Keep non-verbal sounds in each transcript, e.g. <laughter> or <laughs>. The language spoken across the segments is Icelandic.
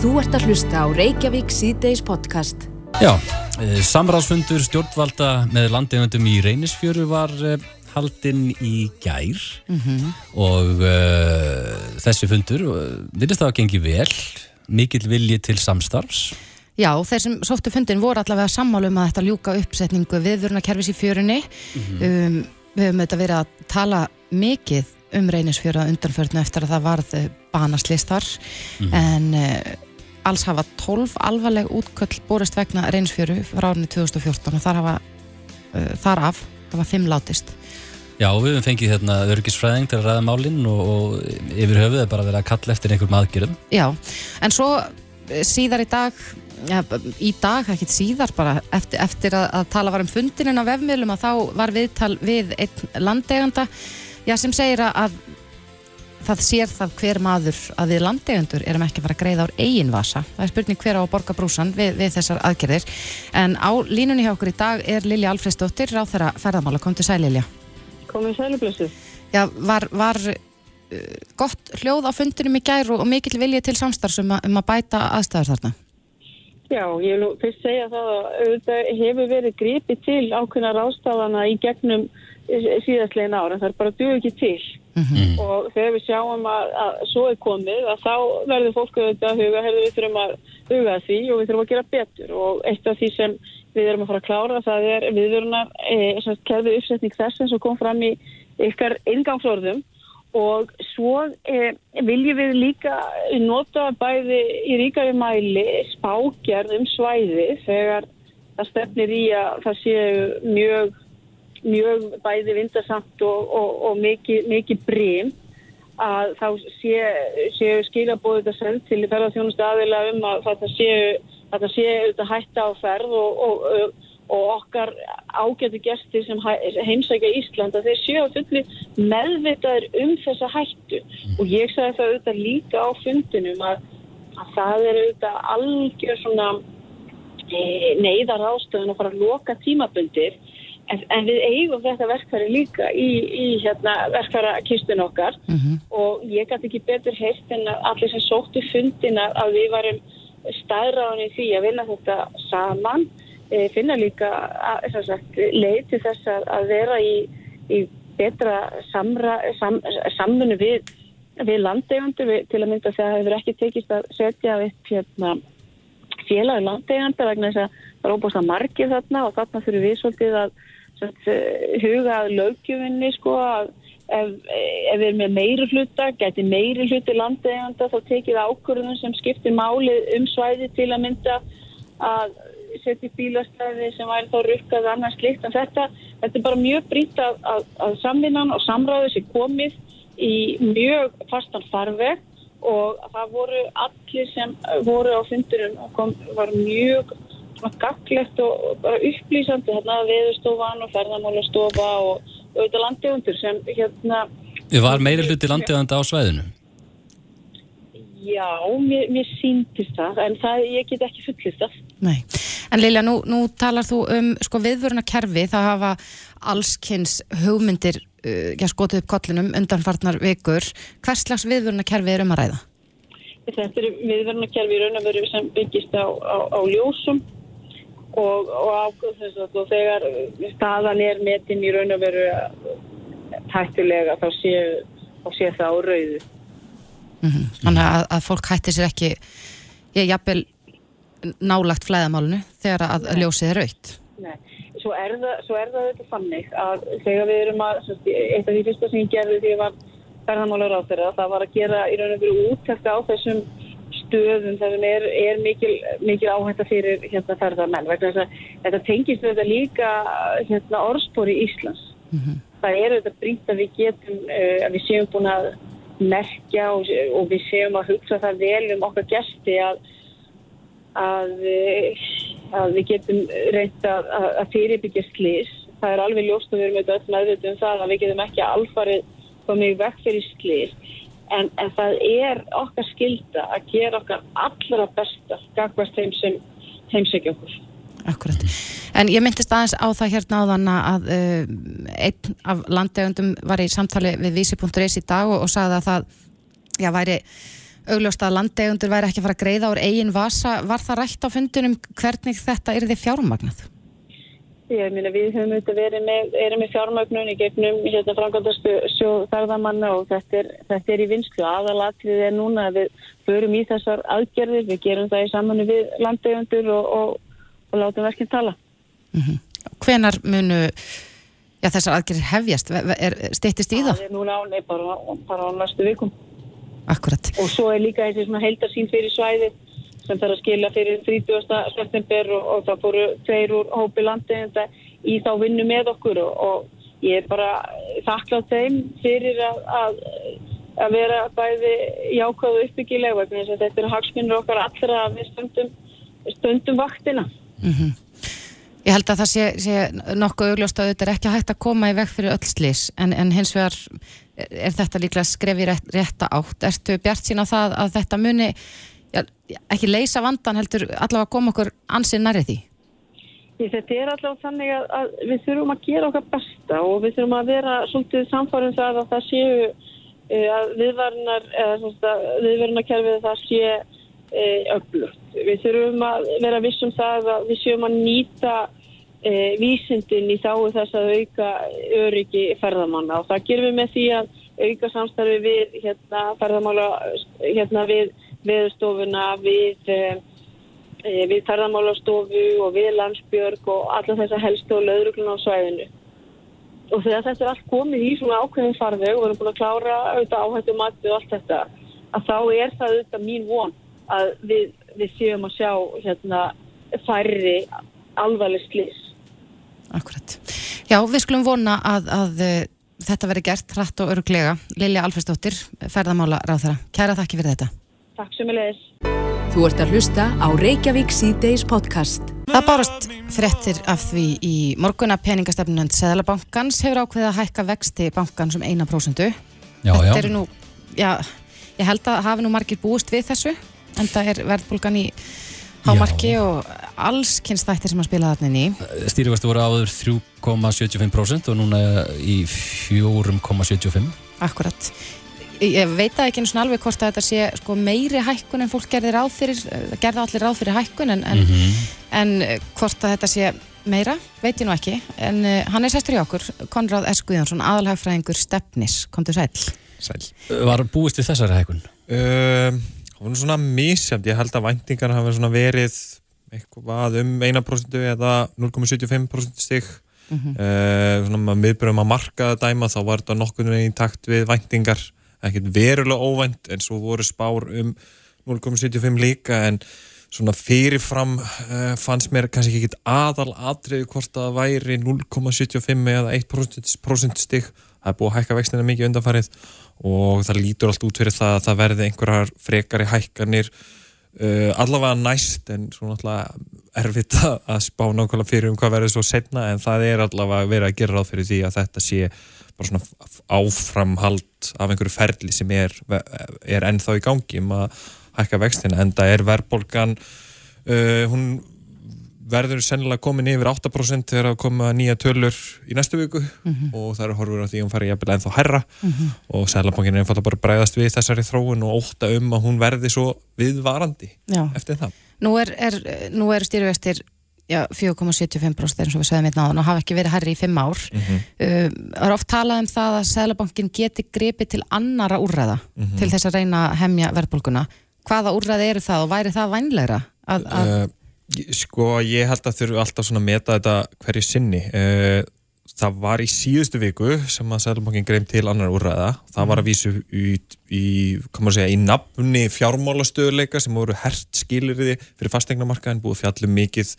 Þú ert að hlusta á Reykjavík síðdeis podcast. Já, eh, samráðsfundur stjórnvalda með landeigundum í Reynisfjöru var eh, haldinn í gær og uh, þessi fundur virðist það að gengi vel, mikill vilji til samstarfs. Já, þeir sem sóttu fundin voru allavega sammálu um að þetta ljúka uppsetningu viðvörunarkerfis í fjörunni. um, við höfum auðvitað verið að tala mikið um reynisfjöru að undanförnu eftir að það varð banaslist þar en uh, alls hafa 12 alvarleg útköll borist vegna reynisfjöru frá árinu 2014 og þar hafa uh, þar af hafa 5 látist. Já, við höfum fengið hérna örgisfræðing til að ræða málinn og, og yfir höfuð er bara verið að kalla eftir einhverjum aðgjörum. Já, en svo eh, síðar í dag ja, í dag, ekkert síðar bara eftir, eftir að, að tala var um fundinin á vefmiðlum að þá var viðtal við einn landeganda já, sem segir að það sér það hver maður að við landegandur erum ekki að fara að greiða ár eigin vasa. Það er spurning hver á að borga brúsan við, við þessar aðgerðir. En á línunni hjá okkur í dag er Lilja Alfredsdóttir ráð þeirra ferðamála, kom til sæl Lilja. Komið sælublessu. Já, var, var uh, gott hljóð á fundinum í gær og, mikill vilji til samstarfs um, um að bæta aðstæður þarna? Já, ég vil fyrst segja það að hefur verið gripið til ákveðna rástafana í gegnum síðastlegin ára, það er bara duð ekki til og þegar við sjáum að, að svo er komið að þá verður fólk að huga, herðu við þurfum að huga því og við þurfum að gera betur. Og eitt af því sem við erum að fara að klára það er viðvörunar e, kerfið uppsetning þess og kom fram í ykkar ingangsorðum og svo e, viljum við líka nota bæði í ríkari mæli spákjarð um svæði þegar það stefnir í að það séu mjög mjög bæði vindasamt og, og, og mikið, mikið brím að þá sé, séu skilabóðið þetta send til ferðarþjónustu aðila um að þetta séu, þetta þetta hætta á ferð og, og, okkar ágætu gestir sem heimsækja Ísland að þeir séu að fulli meðvitaður um þessa hættu. Og ég sagði það auðvitað líka á fundinum að, að það er auðvitað algjör svona e, neyðar ástöðun að fara að loka tímabundir en, en við eigum þetta verkfæri líka í, í hérna, verkfærakistun okkar. Og ég gæti ekki betur heilt en að allir sem sóttu fundina að við varum staðráðin í því að vinna þetta saman. E, finna líka leið til þess að, að vera í, í betra samra, sam, samfunnu við, við landegundur til að mynda þegar það hefur ekki tekist að setja upp hérna, félagi landeiganda vegna þess að það er óbúst að margir þarna og þarna þurfum við svolítið að sagt, eh, huga að löggjöfinni sko að ef, ef við erum með meiri hluta, gæti meiri hluti landeiganda þá tekið ákvörðun sem skiptir máli um svæði til að mynda að setja bílastæði sem væri þá rukkað annars slikt en þetta, þetta er bara mjög brýnt að, að, að samvinnan og samráðið sé komið í mjög fastan farveg og það voru allir sem voru á fundurum og kom, var mjög svona gaglegt og og bara upplýsandi hérna veðurstofan og ferðamálastofa og, auðvitað landegundur sem hérna Við var meiri hluti landeiganda á svæðinu. já, mér, mér síndist það en það, ég get ekki fullist það Nei, en Lilja, nú, nú talar þú um sko viðvöruna kerfi, það hafa allskynns hugmyndir uh, skotið upp kollinum undanfarnar vikur. Hvers slags viðvöruna kerfi er um að ræða? Þetta er viðverðnakerfi í raun og veru sem byggist á, á, á ljósum og, og, á, þess að, þegar staðan er metin í raun og veru hættulega þá sé, þá sé það á rauðu. Mm Þannig að, að fólk hætti sér ekki, ég jafnvel nálagt flæðamálunu þegar að Nei. ljósið er raut. Nei. Svo er það, svo er það þetta þannig að þegar við erum að, eitt af því fyrsta sem ég gerði því var ferðamálar á þeirra, það var að gera í raun og veru úttækta á þessum stöðum þar sem er, er mikil, mikil áhætta fyrir hérna ferðamenn vegna þess að þetta tengist þetta líka hérna orðspori Íslands. Það er þetta brýnt að við getum, uh, að við séum búin að merkja og, og við séum að hugsa það vel um okkar gesti að að, eh, að við getum reynt að, að, fyrirbyggja slís. Það er alveg ljóst að við erum auðvitað öll meðvitað um það að við getum ekki alfarið komið í vekk fyrir slís. En, en það er okkar skilda að gera okkar allra besta gagvast þeim sem heimsækja okkur. Akkurat. En ég myndist aðeins á það hérna áðan að uh, einn af landegundum var í samtali við vísi.is í dag og, og sagði að það já, væri augljóst að landegundur væri ekki að fara að greiða úr eigin vasa. Var það rætt á fundunum hvernig þetta er þið fjármagnað? Ég meina við höfum auðvitað verið með, erum með fjármögnun í gegnum hérna framkvæmdarsjóð ferðamanna og þetta er, þetta er í vinsku. Aðalatrið er núna að við förum í þessar aðgerðir, við gerum það í samanlu við landegundur og, og, og látum verkinn tala. Mm -hmm. Hvenar munu já, þessar aðgerðir hefjast? Steyttist í það? Það er núna ánei bara, bara á næstu vikum. Akkurat. Og svo er líka þessi heildarsýn fyrir svæðið sem þarf að skilja fyrir 30. september og, og það fóru tveir úr hópi landi í þá vinnu með okkur og, og ég er bara þakklátt þeim fyrir að, að, að vera bæði jákvæðu uppbyggileg vegna þetta eru hagsmunir okkar allra við stundum, stundum vaktina. Mm -hmm. Ég held að það sé, sé nokkuð augljóst að þetta er ekki hægt að koma í veg fyrir öll slís en, en hins vegar er þetta líklega skrefið rétt, rétta átt. Erstu bjart sín á það að þetta muni já, ekki leysa vandan heldur allavega að koma okkur ansið nærið því? Ég, þetta er allavega þannig að, að við þurfum að gera okkar besta og við þurfum að vera svolítið samfárið það að það séu uh, að viðvarnar viðvarnarkerfið það sé uh, öflugt. Við þurfum að vera vissum það að við séum að nýta uh, vísindin í þáu þess að auka öryggi ferðamanna og það gerum við með því að auka samstarfi við hérna, ferðamála hérna, við viðstofuna, við, e, við ferðamálastofu og við landsbjörg og alla þessa helstu og löðrugluna á svæðinu. Og þegar þetta er allt komið í svona ákveðin farveg og við erum búin að klára auðvitað áhættu mati og allt þetta, að þá er það auðvitað mín von að við, við séum að sjá hérna, færri alvarleg slis. Akkurat. Já, við skulum vona að, að þetta veri gert hratt og öruglega. Lilja Alfersdóttir, ferðamála ráð þeirra. Kæra þakki fyrir þetta. Takk sem ég leiðis. Þú ert að hlusta á Reykjavík C-Days podcast. Það bárast frettir af því í morguna peningastefnunand Seðalabankans hefur ákveðið að hækka vexti bankans um 1%. Já, Þetta já. eru nú, já, ég held að hafi nú margir búist við þessu, en það er verðbólgan í hámarki Já. og alls kynstættir sem að spila þarna inn í. Stýrivastu voru áður 3,75% og núna í 4,75%. Akkurat. Ég veit það ekki einu svona alveg hvort að þetta sé sko, meiri hækkun en fólk gerði ráð fyrir, eh, gerði allir ráð fyrir hækkun en, en, en eh, hvort að þetta sé meira, veit ég nú ekki. En uh, hann er sestur í okkur, Konráð S. Guðjónsson, aðalhagfræðingur Stefnis, kom til sæl. Sæl. Var búist við þessari hækkun? Það var nú svona misjæmt, ég held að væntingar hafa svona verið eitthvað um 1% eða 0,75% stig mm -hmm. uh, svona maður miðbyrjum að marka það dæma þá var þetta nokkurnu í takt við væntingar ekkert verulega óvænt en svo voru spár um 0,75 líka en svona fyrirfram uh, fannst mér kannski ekki aðal atriði hvort að væri 0,75 eða 1% stig það er búið að hækka vextina mikið undanfarið og það lítur allt út fyrir það að það verði einhverjar frekari hækkanir uh, allavega næst en svona allavega erfitt að spá nákvæmlega fyrir um hvað verður svo setna en það er allavega verið að gera ráð fyrir því að þetta sé bara svona áframhald af einhverju ferli sem er, er ennþá í gangi um að hækka vextina en það er verðbólgan uh, hún verður sennilega komin yfir 8% þegar að koma nýja tölur í næstu viku og það er horfur á því að hún fari jafnvel ennþá herra og Sælabankin er einfalda bara að bregðast við þessari þróun og ótta um að hún verði svo viðvarandi Já. eftir það. Nú er, er, er stýrivextir já, 4,75% eins og við sögum hérna áðan og hafa ekki verið herri í fimm ár. Mhm. Uh, Það er oft talað um það að Sælabankin geti gripið til annara úrræða Mhm. til þess að reyna að hemja verðbólguna. Hvaða úrræði eru það og væri það vænlegra? Að, að, Uh, sko, ég held að þurfu alltaf svona að meta þetta hverju sinni. Uh, það var í síðustu viku sem að Sælubankin greim til annar úrræða. Það var að vísu í, í, í nafni fjármálastöðuleika sem voru hert skiliriði fyrir fastegnamarkaðin, búið fjallum mikið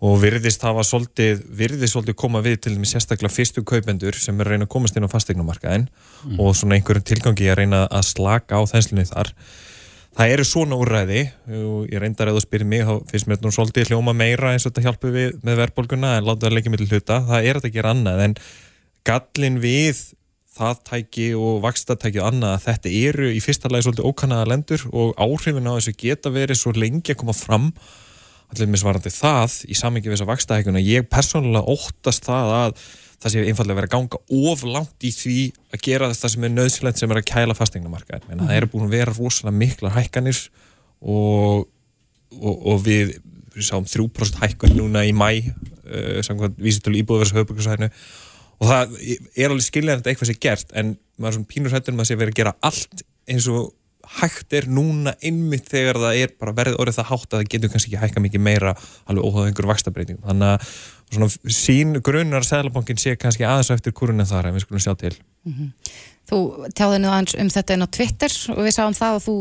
og virðist hafa svolítið, virðist svolítið koma við til sérstaklega fyrstu kaupendur sem er að reyna að komast inn á fastegnamarkaðin og svona einhverjum tilgangi að reyna að slaka á þenslunni þar. Það eru svona úrræði og ég reyndar að þú spyrir mig þá finnst mér nú svolítið hljóma meira eins og þetta hjálpu við með verðbólguna en láta það leikja millir hluta. Það er að gera annað en gallin við það tæki og vakstatæki og annað að þetta eru í fyrsta lagi svolítið ókannaða lendur og áhrifin á þessu geta verið svo lengi að koma fram allir misvarandi það í samingi við þessa vakstahækuna. Ég persónulega óttast það að það sé einfallega verið að ganga of langt í því að gera það sem er nöðsilegt sem er að kæla fastegnumarkaðin en það eru búin að vera rosalega miklar hækkanir og, og, og við, við sáum 3% hækkan núna í mæ uh, samkvæmt vísitölu íbúðverðs höfbrukarsæðinu og það er alveg skiljaðan að eitthvað sé gert en maður er svona pínur hættur um að sé verið að gera allt eins og hægt er núna einmitt þegar það er bara verið orðið það hátt að það getur kannski ekki hækka mikið meira alveg óháð einhverjum vakstabreitingum þannig að svona sín grunnar Sælabankin sé kannski aðeins eftir kurun en þar en við skulum sjá til. Mm -hmm. Þú tjáði nú aðeins um þetta inn á Twitter og við sáum það og þú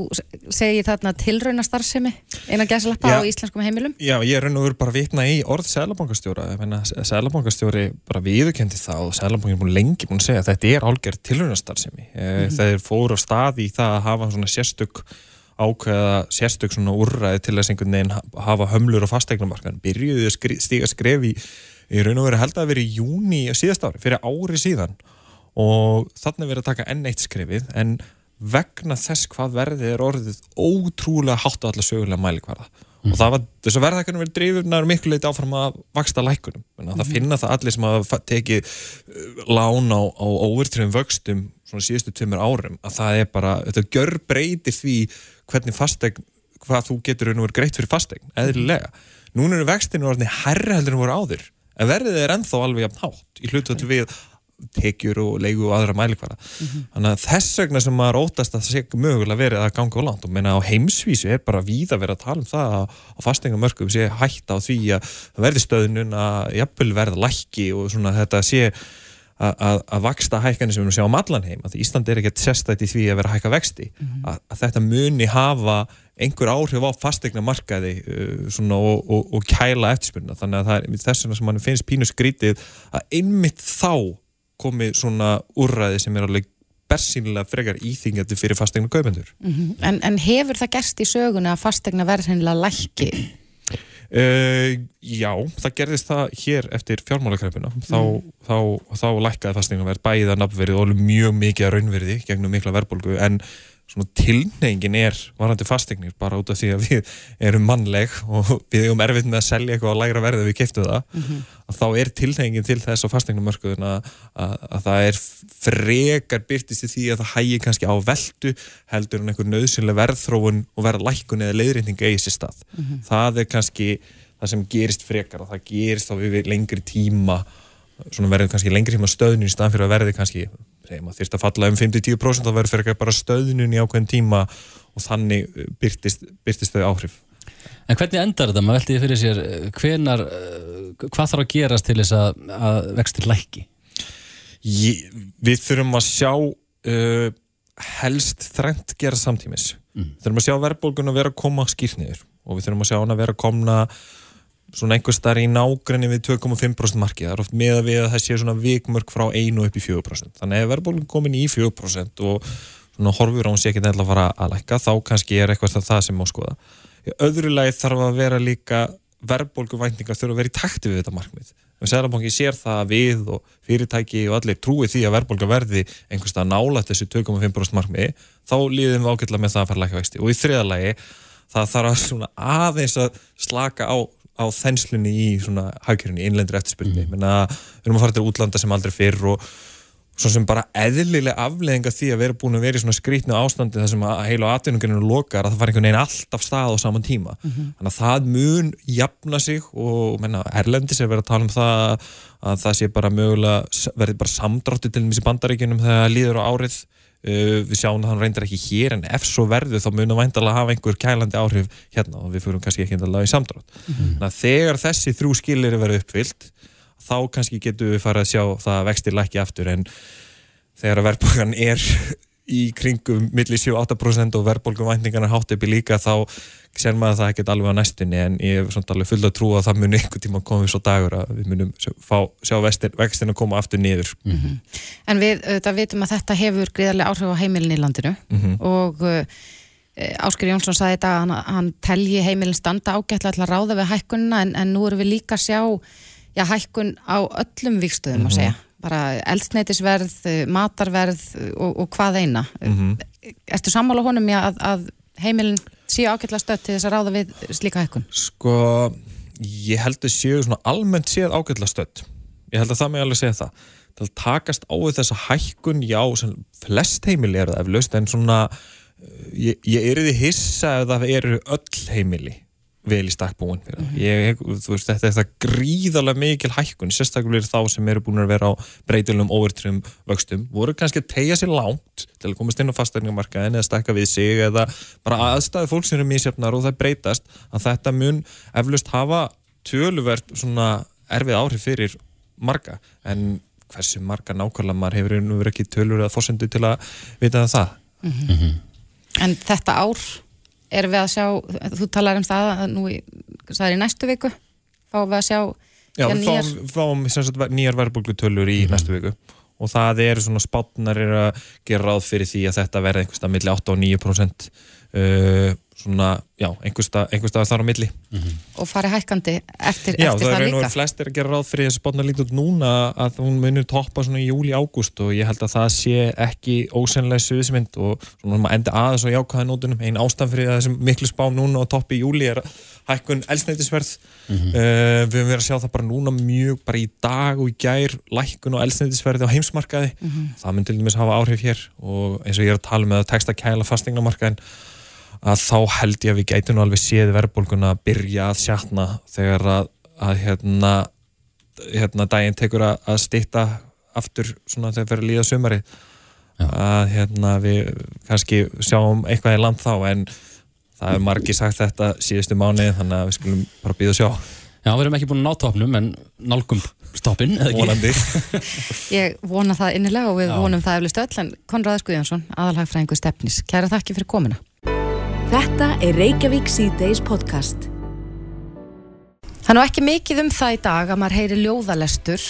segir þarna tilraunastarfsemi einn að gæsa lappa á íslenskum heimilum. Já, ég raun og veru bara vitna í orð Sælabankastjóra Sælabankastjóri bara viðkendi það og Sælabankin er búin lengi búin að segja að þetta er álgerð tilraunastarfsemi. Mm -hmm. þeir fóru á stað í það að hafa svona sérstök ákveða sérstök svona úrræði til þess einhvern veginn hafa hömlur og fastegnumarkan byrjuði að stíga skref í, í raun og veru held að vera í júni síðast ári, fyrir ári síðan og þannig verður að taka enn eitt skrifið en vegna þess hvað verðið er orðið ótrúlega hátt á alla sögulega mælikvarða mm. og það var, þess að verðhækkunum verður drifurnar miklu leiti áfram að vaksta lækunum en það mm. finna það allir sem hafa tekið uh, lán á, á overtröfum vöxtum svona síðustu tveimur árum að það er bara, þetta gör breytir því hvernig fastegn, hvað þú getur verið greitt fyrir fastegn, eðlilega. Núna eru vextinu orðinni herra heldur en voru áður en verðið er ennþá alveg jafn hátt í hlutu við tekjur og leigu og aðra mælikvara mm -hmm. þannig að þess vegna sem maður óttast að það sé mögulega verið að ganga á land og menna á heimsvísu er bara víð að vera að tala um það að á fastingamörkum sé hægt á því að það verði stöðnun að jafnvel verða lækki og svona þetta sé að, vaksta hækkanir sem við sjáum allan heim að Ísland er ekkert sérstætt í því að vera hækka vexti mm -hmm. að, að þetta muni hafa einhver áhrif á fastegna markaði uh, og, og, og kæla eftirspurna þannig að það er þess vegna sem mann finnst pínu skrítið að einmitt þá komi svona úrræði sem er alveg bersýnilega frekar íþingjandi fyrir fastegna kaupendur. Mm -hmm. en, en hefur það gerst í söguna að fastegna verður hennilega lækki? Uh, já, það gerðist það hér eftir fjármálakrepuna þá, mm. þá, þá, þá lækkaði fastegna verð bæða nafnverið og mjög mikið raunverði gegnum mikla verðbólgu en svona tilnefingin er varandi fastegnir bara út af því að við erum mannleg og við erum erfitt með að selja eitthvað á lægra verði við keftu það mm -hmm. þá er tilnefingin til þess á fastegnumörkuðun að, að, að það er frekar byrtist í því að það hægir kannski á veldu heldur en einhver nöðsynlega verðþróun og verðlækun eða leiðrýnding eigi sér stað mm -hmm. það er kannski það sem gerist frekar og það gerist þá við lengri tíma svona verður kannski lengri tíma stöðnum í staðan fyrir að verði kannski segjum að þýrst að falla um 5-10% þá verður fyrir bara stöðnun í ákveðin tíma og þannig uh, byrtist, byrtist þau áhrif. En hvernig endar þetta? Maður veltiði fyrir sér uh, hvenar, uh, hvað þarf að gerast til þess að, að vexti lækki? Við þurfum að sjá uh, helst þrengt gera samtímis. Mm. Við þurfum að sjá verðbólgun að vera að koma skýrniður og við þurfum að sjá hann að vera að komna svona einhver starf í nágrinni við 2,5% marki, það er oft með að við að það sé svona vikmörk frá 1 upp í 4% þannig ef verðbólun komin í 4% og svona horfur á hún sé ekki nefnilega að fara að lækka, þá kannski er eitthvað það sem má skoða. Í öðru lagi þarf að vera líka verðbólguvæntingar þurfa að vera í takti við þetta markmið. Ef Sælabanki sér það við og fyrirtæki og allir trúi því að verðbólga verði einhverstað nála þessu 2,5% markmiði, þá líðum við ágjörlega með það að fara að lækka vexti. Og í þriðalagi það þarf að aðeins að slaka á á þenslunni í svona hagkjörunni, innlendur eftirspilni mm. við erum að fara til útlanda sem aldrei fyrr og svona sem bara eðlilega afleðinga því að vera búin að vera í svona skrítnu ástandi þar sem að heila atvinnungarnir lokar að það fara einhvern veginn alltaf stað á saman tíma mm -hmm. þannig að það mun jafna sig og menna, Erlendis er verið að tala um það að það sé bara mögulega verið bara samdráttu til þessi bandaríkunum þegar líður á árið Uh, við sjáum að hann reyndir ekki hér en ef svo verður þá munum væntalega hafa einhver kælandi áhrif hérna og við fyrir kannski ekki að laga í samdrátt mm -hmm. að þegar þessi þrjú skilir er verið uppfyllt þá kannski getur við farið að sjá það að vextir lækki aftur en þegar verðbólgan er í kringum millir 7-8% og verðbólgum væntingarna hátt upp í líka þá sér maður að það ekkert alveg á næstunni en ég er svona alveg full að trúa að það muni einhvern tíma komið svo dagur að við munum fá, sjá vextin að koma aftur niður mm -hmm. En við þetta vitum að þetta hefur gríðarlega áhrif á heimilin í landinu mm -hmm. og uh, Ásker Jónsson saði þetta að hann, hann telji heimilin standa ágætla til að ráða við hækkunna en, en nú erum við líka að sjá já, hækkun á öllum vikstöðum mm -hmm. að segja bara eldsneitisverð, matarverð og, og hvað eina. Mm -hmm. Erstu sammála honum í að, að heimilin séu ágætla stödd til þess að ráða við slíka hækkun? Sko, ég held að séu svona almennt séð ágætla stödd. ég held að það með alveg segja það til að takast á við þessa hækkun já, sem flest heimili eru það eflaust en svona uh, ég, ég er því hissa ef það eru öll heimili vel í stakkbúin þetta er það gríðarlega mikil hækkun, sérstaklega þá sem eru búin að vera á breytilum overtrum vöxtum, voru kannski að tegja sér langt til að komast inn á fastækningamarkaðin eða stakka við sig eða bara aðstæði fólk sem eru mísjöfnar og það breytast að þetta mun eflust hafa töluvert svona erfið áhrif fyrir marga, en hversu marga nákvæmlega maður hefur nú verið ekki tölur eða fórsendu til að vita það. En þetta ár erum við að sjá, þú talar um það að nú, það er í næstu viku fáum við að sjá Já, við nýjar, fáum, fáum nýjar verðbólgutölur í næstu viku. Og það eru svona spátnar er að gera ráð fyrir því að þetta verði einhverstað milli 8 og 9% uh, svona, já, einhverstað þar á milli. Og fari hækkandi eftir, Já, eftir það það, er nú líka. flestir að gera ráð fyrir þessi spátnar lítið út núna að hún munur toppa svona í júli ágúst og ég held að það sé ekki ósenlega suðismynd og svona maður endi aðeins á jákvæða nótunum. Einn ástæðan fyrir þessum miklu spá núna og toppi í júli er hækkun elsneitisverð uh, við höfum verið að sjá það bara núna mjög bara í dag og í gær lækkun og elsneitisverði á heimsmarkaði. Það mun til dæmis hafa áhrif hér og eins og ég er að tala með að texta kæla fastingnamarkaðin að þá held ég að við gætum alveg séð verðbólguna að byrja að sjatna þegar að, að hérna, hérna daginn tekur að, að stýtta aftur svona þegar fyrir líða sumari að hérna við kannski sjáum eitthvað í land þá en það er margi sagt þetta síðustu mánuði þannig að við skulum bara býða að sjá. Já, við erum ekki búin að ná topnum en nálgum stoppin, eða ekki? vonandi. <laughs> Ég vona það innilega og við Já. vonum það eflust öll en Konraður Guðjónsson, aðalhagfræðingu stefnis. Kæra þakki fyrir komuna Þetta er Reykjavík C-Days podcast. Það er nú ekki mikið um það í dag að maður heyri ljóðalestur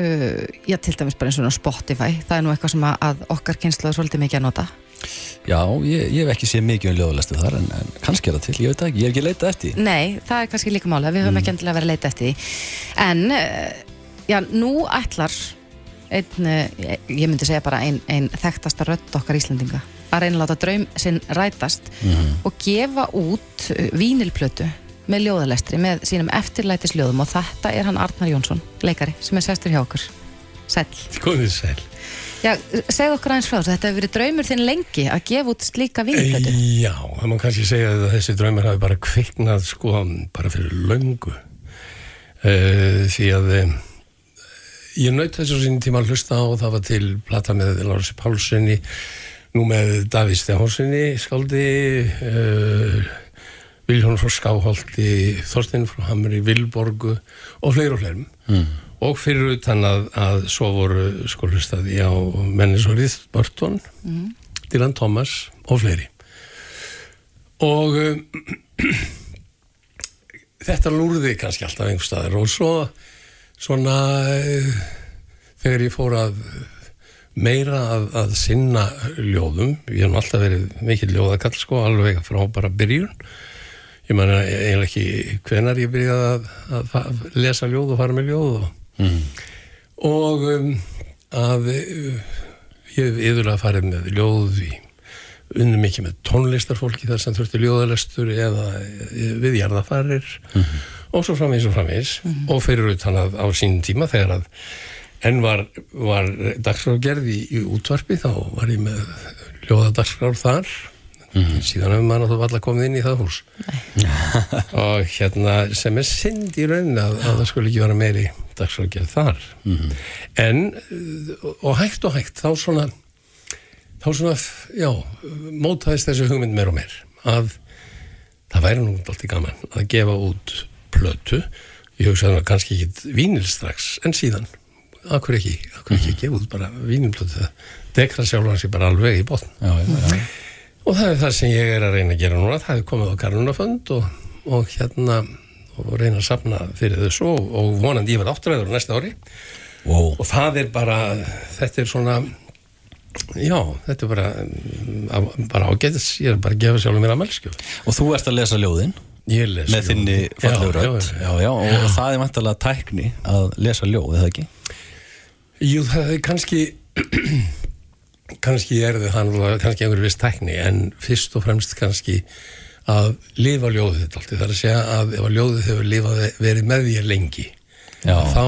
uh, já, til dæmis bara eins og á Spotify. Það er nú eitthvað sem að, okkar kynslaður svolítið mikið að nota. Já, ég, ég hef ekki séð mikið um ljóðalestu þar en, en kannski er það til, ég veit ekki, ég hef ekki leitað eftir því. Nei, það er kannski líka mála, við höfum ekki endilega verið að leita eftir því. En uh, já, nú ætlar einn, uh, ég myndi segja bara ein, ein þekktasta rödd okkar Íslendinga að reyna að láta draum sinn rætast og gefa út uh, vínilplötu með ljóðalestri með sínum eftirlætisljóðum og þetta er hann Arnar Jónsson, leikari sem er sestur hjá okkur. Sæll. Góðið sæl. Já, segð okkur aðeins frá þessu, þetta hefur verið draumur þinn lengi að gefa út slíka vínilplötu. Já, það má kannski segja að þessi draumar hafi bara kviknað sko bara fyrir löngu. Uh, því að um, ég naut þessu sín tíma að hlusta á og það var til plata með Lársi Pálssoni nú með Davíð Stefánssoni skáldi uh, Viljón frá Skáholti Þorstein frá Hamri, Vilborgu og fleiri og fleirum. Mm. og fyrir utan að, að svo voru hlustaði á mennisórið Börton Dylan Thomas og fleiri. Og um, <clears throat> þetta lúrði kannski alltaf einhver staðar og svo svona uh, þegar ég fór að meira að, að sinna ljóðum, ég hef alltaf verið mikið ljóðakall sko, alveg frá bara byrjun. Ég man eiginlega ekki hvenar ég byrjaði að, að, að lesa ljóð og fara með ljóð og, og um, að uh, ég hef yfirlega farið með ljóð í unnum mikið með tónlistarfólki þar sem þurfti ljóðalestur eða við jarðafarir og svo framvegis og framvegis. Og fyrir utan að á sínum tíma þegar að enn var, var dagskrárgerð í, í útvarpi þá var ég með ljóðadagskrár þar. Síðan hefur maður náttúrulega alltaf komið inn í það hús. Og hérna sem er synd í rauninni að, að það skulle ekki vera meiri dagskrárgerð þar. En uh, og hægt og hægt þá svona þá svona, já, mótaðist þessu hugmynd meir og meir að það væri nú alltaf gaman að gefa út plötu. Ég hugsaði að kannski ekki vínil strax en síðan, akkur ekki? Akkur ekki gefa út bara vínilplötu það dekra sjálfan sér bara alveg í botn. Já, já, já. og það er það sem ég er að reyna að gera núna. Það er komið á Karlunafönd og, og hérna og reyna að sapna fyrir þessu og, og vonandi ég verð áttræður næsta ári. Wow. og það er bara þetta er svona já, þetta er bara bara ágætis, ég er bara að gefa sjálfur mér að melskjöf Og þú ert að lesa ljóðin? Ég les með þinni fallegu já, rödd. já, Já, já, og, það er vantarlega tækni að lesa ljóð, eða ekki? Jú, það er kannski <clears throat> kannski er það hann kannski einhver viss tækni en fyrst og fremst kannski að lifa ljóðið þetta alltaf það er að segja að ef að ljóðið hefur lifað verið með þér lengi Já. þá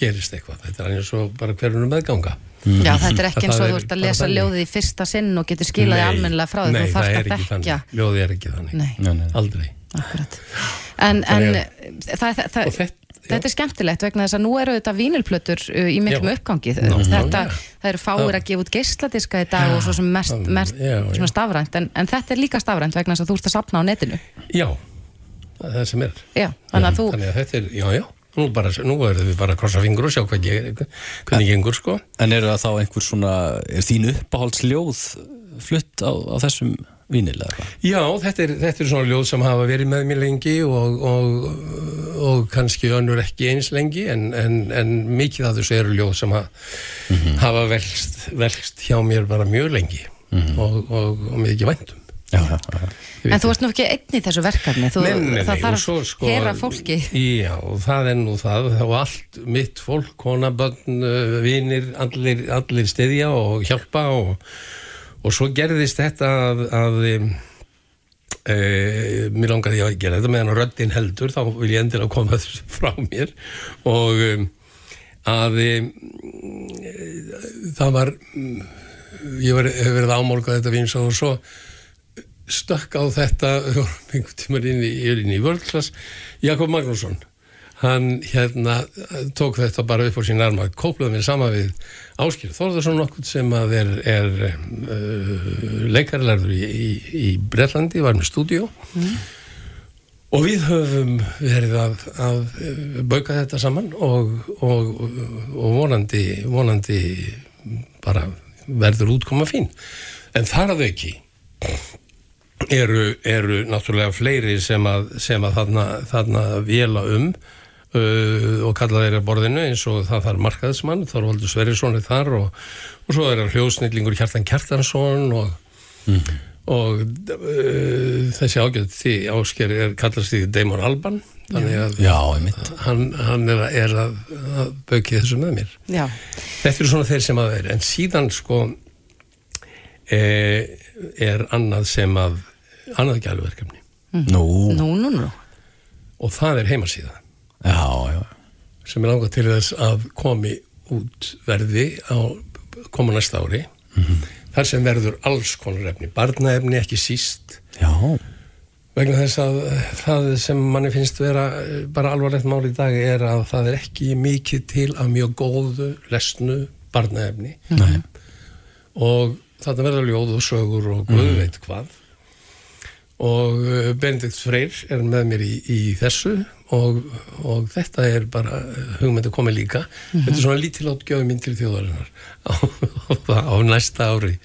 gerist eitthvað. Þetta er eins og bara hverjum meðganga. Já, þetta er ekki eins og þú er ert að bara lesa ljóðið í fyrsta sinn og getur skilaði Nei, almennilega frá því, þú er að ekki þekkja. þannig. ljóði er ekki þannig, Nei, Nei, nei. aldrei. Akkurat. En, en það, það, það, og þetta, þetta er skemmtilegt vegna þess að nú eru þetta vínilplötur uh, í miklum uppgangi. Ná, þetta, já. það eru fáir að gefa út geisladiska í dag og svo sem mest, mest já, já. svona stafrænt en, en þetta er líka stafrænt vegna þess að þú ert að sapna á netinu. Já, það er það sem er. Já, þannig að þú þannig að þetta er, já, já. Nú, bara, nú verðum við bara að krossa fingur og sjá hvað ég, hvernig gengur sko. En eru það þá einhver svona, er þín uppáhaldsljóð flutt á, á þessum hvað? Já, þetta er, þetta er svona ljóð sem hafa verið með mér lengi og, og, og kannski önnur ekki eins lengi en, en, en mikið af þessu eru ljóð sem ha, hafa velst, velst hjá mér bara mjög lengi og, og, og mikið væntum. Já, já, já. En þú ert nú ekki einn í þessu verkefni þú, Nei, nei, nei, það þarf að sko, heyra fólki Já, og það er nú það og allt mitt fólk, kona, börn, uh, vinir, allir, allir stiðja og hjálpa og, og svo gerðist þetta að, að e, mér langaði að gera þetta meðan röddinn heldur, þá vil ég endilega koma <laughs> þessu frá mér. Og að um, það var ég var, hef verið ámálgað þetta vins og svo stökk á þetta <laughs> einhvern tímar inn í, í vörðklass Jakob Magnússon hann hérna tók þetta bara upp á sín arma, kóplaði mér sama við Áskil Þórðarsson nokkuð sem að er, er uh, leikarlærður í, í, í Bretlandi, var með stúdíó. Og við höfum verið að, að bauka þetta saman og, og, og vonandi, vonandi bara verður útkoma fín. En þar að auki eru, eru náttúrulega fleiri sem að, sem að þarna, þarna vela um. uh, og kalla þeirra borðinu eins og það þarf markaðismann, Þorvaldur Sverrisson er þar og, og svo er hljóðsnillingur Kjartan Kjartansson og, og uh, þessi ágjöld því ásker er kallast því Damon Alban þannig að Já, einmitt. hann, hann er, að- er að, að bauki þessu með mér. Já, Þetta eru svona þeir sem að er, en síðan sko e, er annað sem að, annað gæluverkefni. Nú, nú, nú, nú. Og það er heimasíða já, já. sem er langað til þess að komi út verði á koma næsta ári. Þar sem verður alls konar efni, barnaefni ekki síst. Já, vegna þess að það sem manni finnst vera eh, bara alvarlegt mál í dag er að það er ekki mikið til af mjög góðu, lesnu barnaefni. Nei. og þarna verður ljóð og sögur og guð veit hvað og uh, Benedikt Freyr er með mér í, í þessu og, og þetta er bara hugmyndi komið líka. Þetta er svona lítilátt gjöfum mín til þjóðarinnar <laughs> á, á næsta ári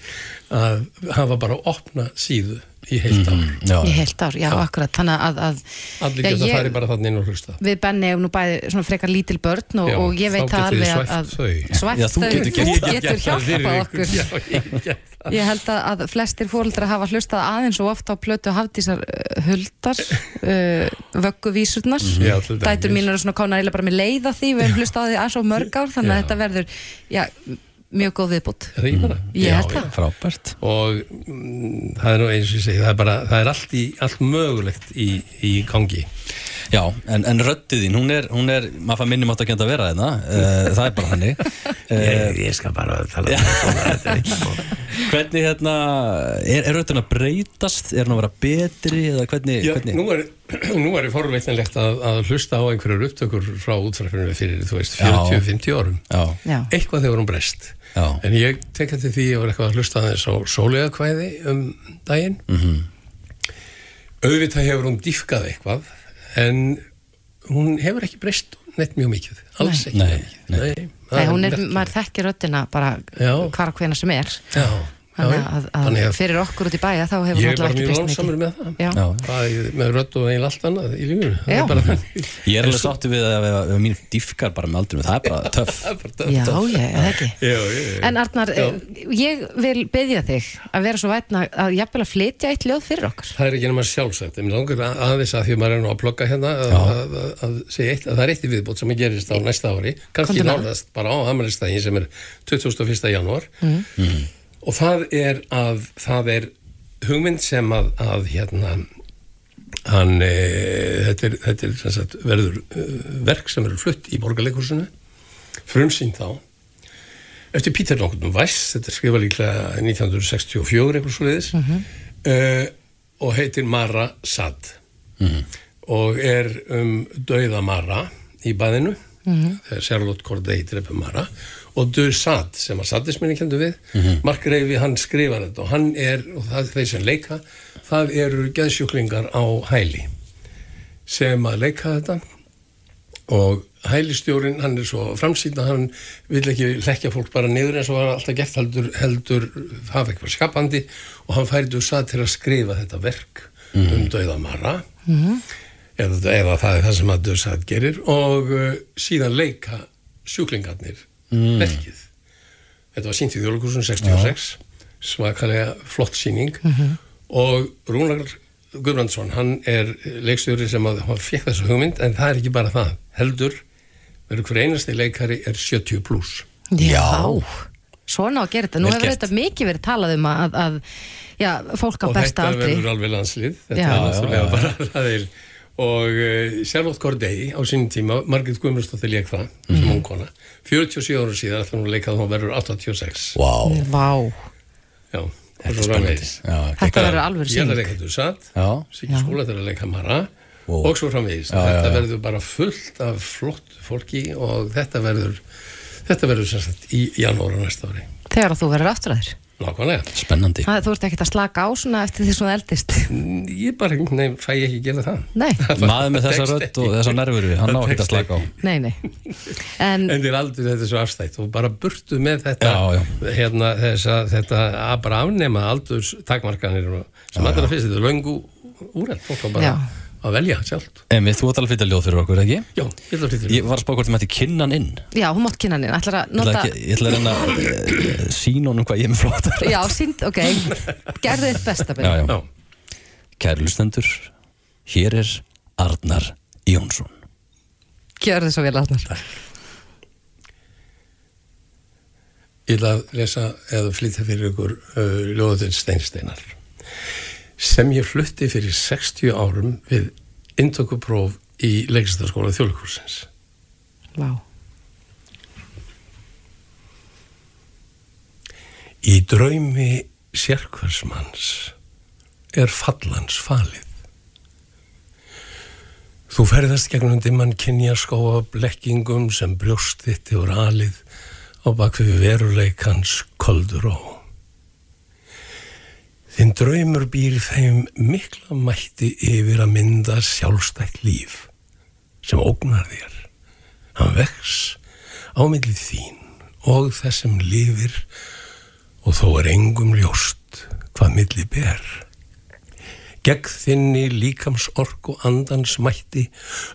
að hafa bara opna síðu í heilt ár. Já, Í heilt ár, já, akkurat. Þannig að, að allir Já, geta ég- farið bara þannig inn og hlusta við Benni hefum nú bæði svona frekar lítil börn og, Já, og ég veit þá það alveg að, svæft þau. svæft Já, þú þau, getur þú getur get það fyrir hjálpað okkur Já, ég. Ég held að, að flestir fóreldra hafa hlustað aðeins og ofta á plötu hafdísar uh, huldar uh, vögguvísurnar. Já, til dæmis. dætur mín eru svona konar eiginlega bara með leiða því. Við hefum hlustað aðeins á mörg ár þannig að Já. þetta verður já, mjög góð viðbútt Er það ekki bara? Ég held það. Frábært. og mm, það er nú eins og ég segi það er bara, það er allt, í, allt mögulegt í, í gangi Já, en, en röddið þín, hún er, hún er maður fær minnum átt að geta að vera þeirna, uh, það er bara hannig. Uh, <laughs> ég skal bara tala um svona, þetta er ekki svona <laughs> hvernig hérna, er, er röddin að breytast, er hún að vera betri eða hvernig, Já, hvernig? nú er, <clears throat> nú er forveitnilegt að, að hlusta á einhverjar upptökur frá útfræfinu fyrir, þú veist, Já. 40-50 árum. Já, eitthvað þegar hún breyst. Já, en ég tek þetta því að ég var eitthvað að hlusta aðeins á sólega um daginn. Mhm, auðvitað hefur hún dýfkað eitthvað en hún hefur ekki breyst neitt mjög mikið, alls ekki Nei, mikið. nei. Nei, Nei, hún er, maður þekkir röddina bara hvar og hvena sem er. Já, þannig að, að, að fyrir okkur út í bæja þá hefur ég er náttúrulega bara ekki mjög breyst lánsamur mikið með það. Já. Það er með rödd og eiginlega allt annað í lífinu. Það er Ég er alveg sáttu við að ef mín diffkar bara með aldrei, það er bara <laughs> töff. Það er bara töff, Já, já, eða ekki? Já, já. En Arnar, Já. eh, ég vil byggja þig að vera svo vætna að jafnvel að flytja eitt ljóð fyrir okkur. Það er ekki nema sjálfsagt, en mér langar að- aðeins að því að maður er nú að plugga hérna að, að, að, að segja eitt, að það er eitt í viðbót sem að gerist á næsta ári, með. nálast bara á amalistægin sem er 21. janúar og það er að það er hugmynd sem að, að hérna hann, e, þetta er, þetta er sagt, verður e, verk sem verður flutt í borgarleikursinu frumsýnd þá. Eftir Peter Nokkurn Weiss þetta er skrifað líklega 1964 eitthvað svo leiðis uh, og heitir Mara Sad. Og er um dauða Mara í baðinu. Þegar Charlotte Corday dreipur Mara og Döð Sad sem að sadisminni kendu við Mark Reifi hann skrifar þetta og hann er, og það er þeir sem leika það eru geðsjúklingar á hæli sem að leika þetta. Og hælistjórin, hann er svo framsýnda, hann vil ekki leggja fólk bara niður eins og var alltaf gert heldur, heldur hafa eitthvað skapandi. Og hann færi Dussad til að skrifa þetta verk um döðamara eða, eða það er það sem að Dussad gerir. Og uh, síðan leika sjúklingarnir verkið. Þetta var sínt í þjóðleikursun 66 svakalega flott síning og Rúnar Guðbrandsson, hann er leikstjóri sem að hann fekk þessu hugmynd en það er ekki bara það, heldur verður hver einasti leikari er 70 pluss Já, svona á að gera þetta. Nú hefur þetta mikið verið talað um að, að já, fólk á og besta þetta aldri. verður alveg landslið. Þetta Já. er náttúrulega bara <laughs> það er og uh, Charlotte Corday á sínum tíma, Margit Guðmundsdóttir leik það sem Mhm. ung kona, 47 ára síðan ætla hún að leika að hún verður 86 Vá, Vá, já, þetta er spennandi. þetta verður alveg ég er að leika Dussad Já, Siggi skóla til að leika Mara Wow. og svo framvegis, Já, þetta verður bara fullt af flott fólki og þetta verður þetta verður sem sagt í janúar á næsta ári. Þegar að þú verður aftur nákvæmlega, spennandi Það, þú ert ekkert að slaka á svona eftir því svona eldist. ég bara nei, fæ ég ekki að gera það Nei, Maður með þessa ekki. og þessa nervuru, hann ná Það ekki að slaka á nei, nei. En En þér aldrei þetta er svo afstætt og bara burtu með þetta Já, já. hérna þessa, þetta að bara afnema aldurs takmarkanir og sem allra fyrst þetta er löngu úrætt fólk á bara Já. Að velja sjálft Emi, þú ætlar að flytja ljóð fyrir okkur, ekki? Já, ég ætla að flytja Ég var að spá hvort þið mætti kynna hann inn já, hún mátt kynna hann inn. Ætlar að nota... ég ætla að reyna að uh, sína honum hvað ég er með flottar Já, sínd, ok. Gerðu þitt besta, já, Byrja. já. Já, Kæri lustendur, hér er Arnar Jónsson Gjörðu svo vel, Arnar. ég ætla að lesa eða flytja fyrir ykkur uh, ljóðatinn Steinsteinar sem ég flutti fyrir 60 árum við intökupróf í leikstarskóla þjóðlikursins Vá. Í draumi sérkværsmanns er fallans falið. Þú ferðast gegnum dimman kynjaskóa blekkingum sem brjóst þitt yfir alið á bakvið veruleikans koldur ó. Þinn draumur býr þeim mikla mætti yfir að mynda sjálfstætt líf sem ógnar þér. Hann vex á milli þín og þess sem lifir og þó er engum ljóst hvað milli ber. Gegn þinni líkams ork og andans mætti,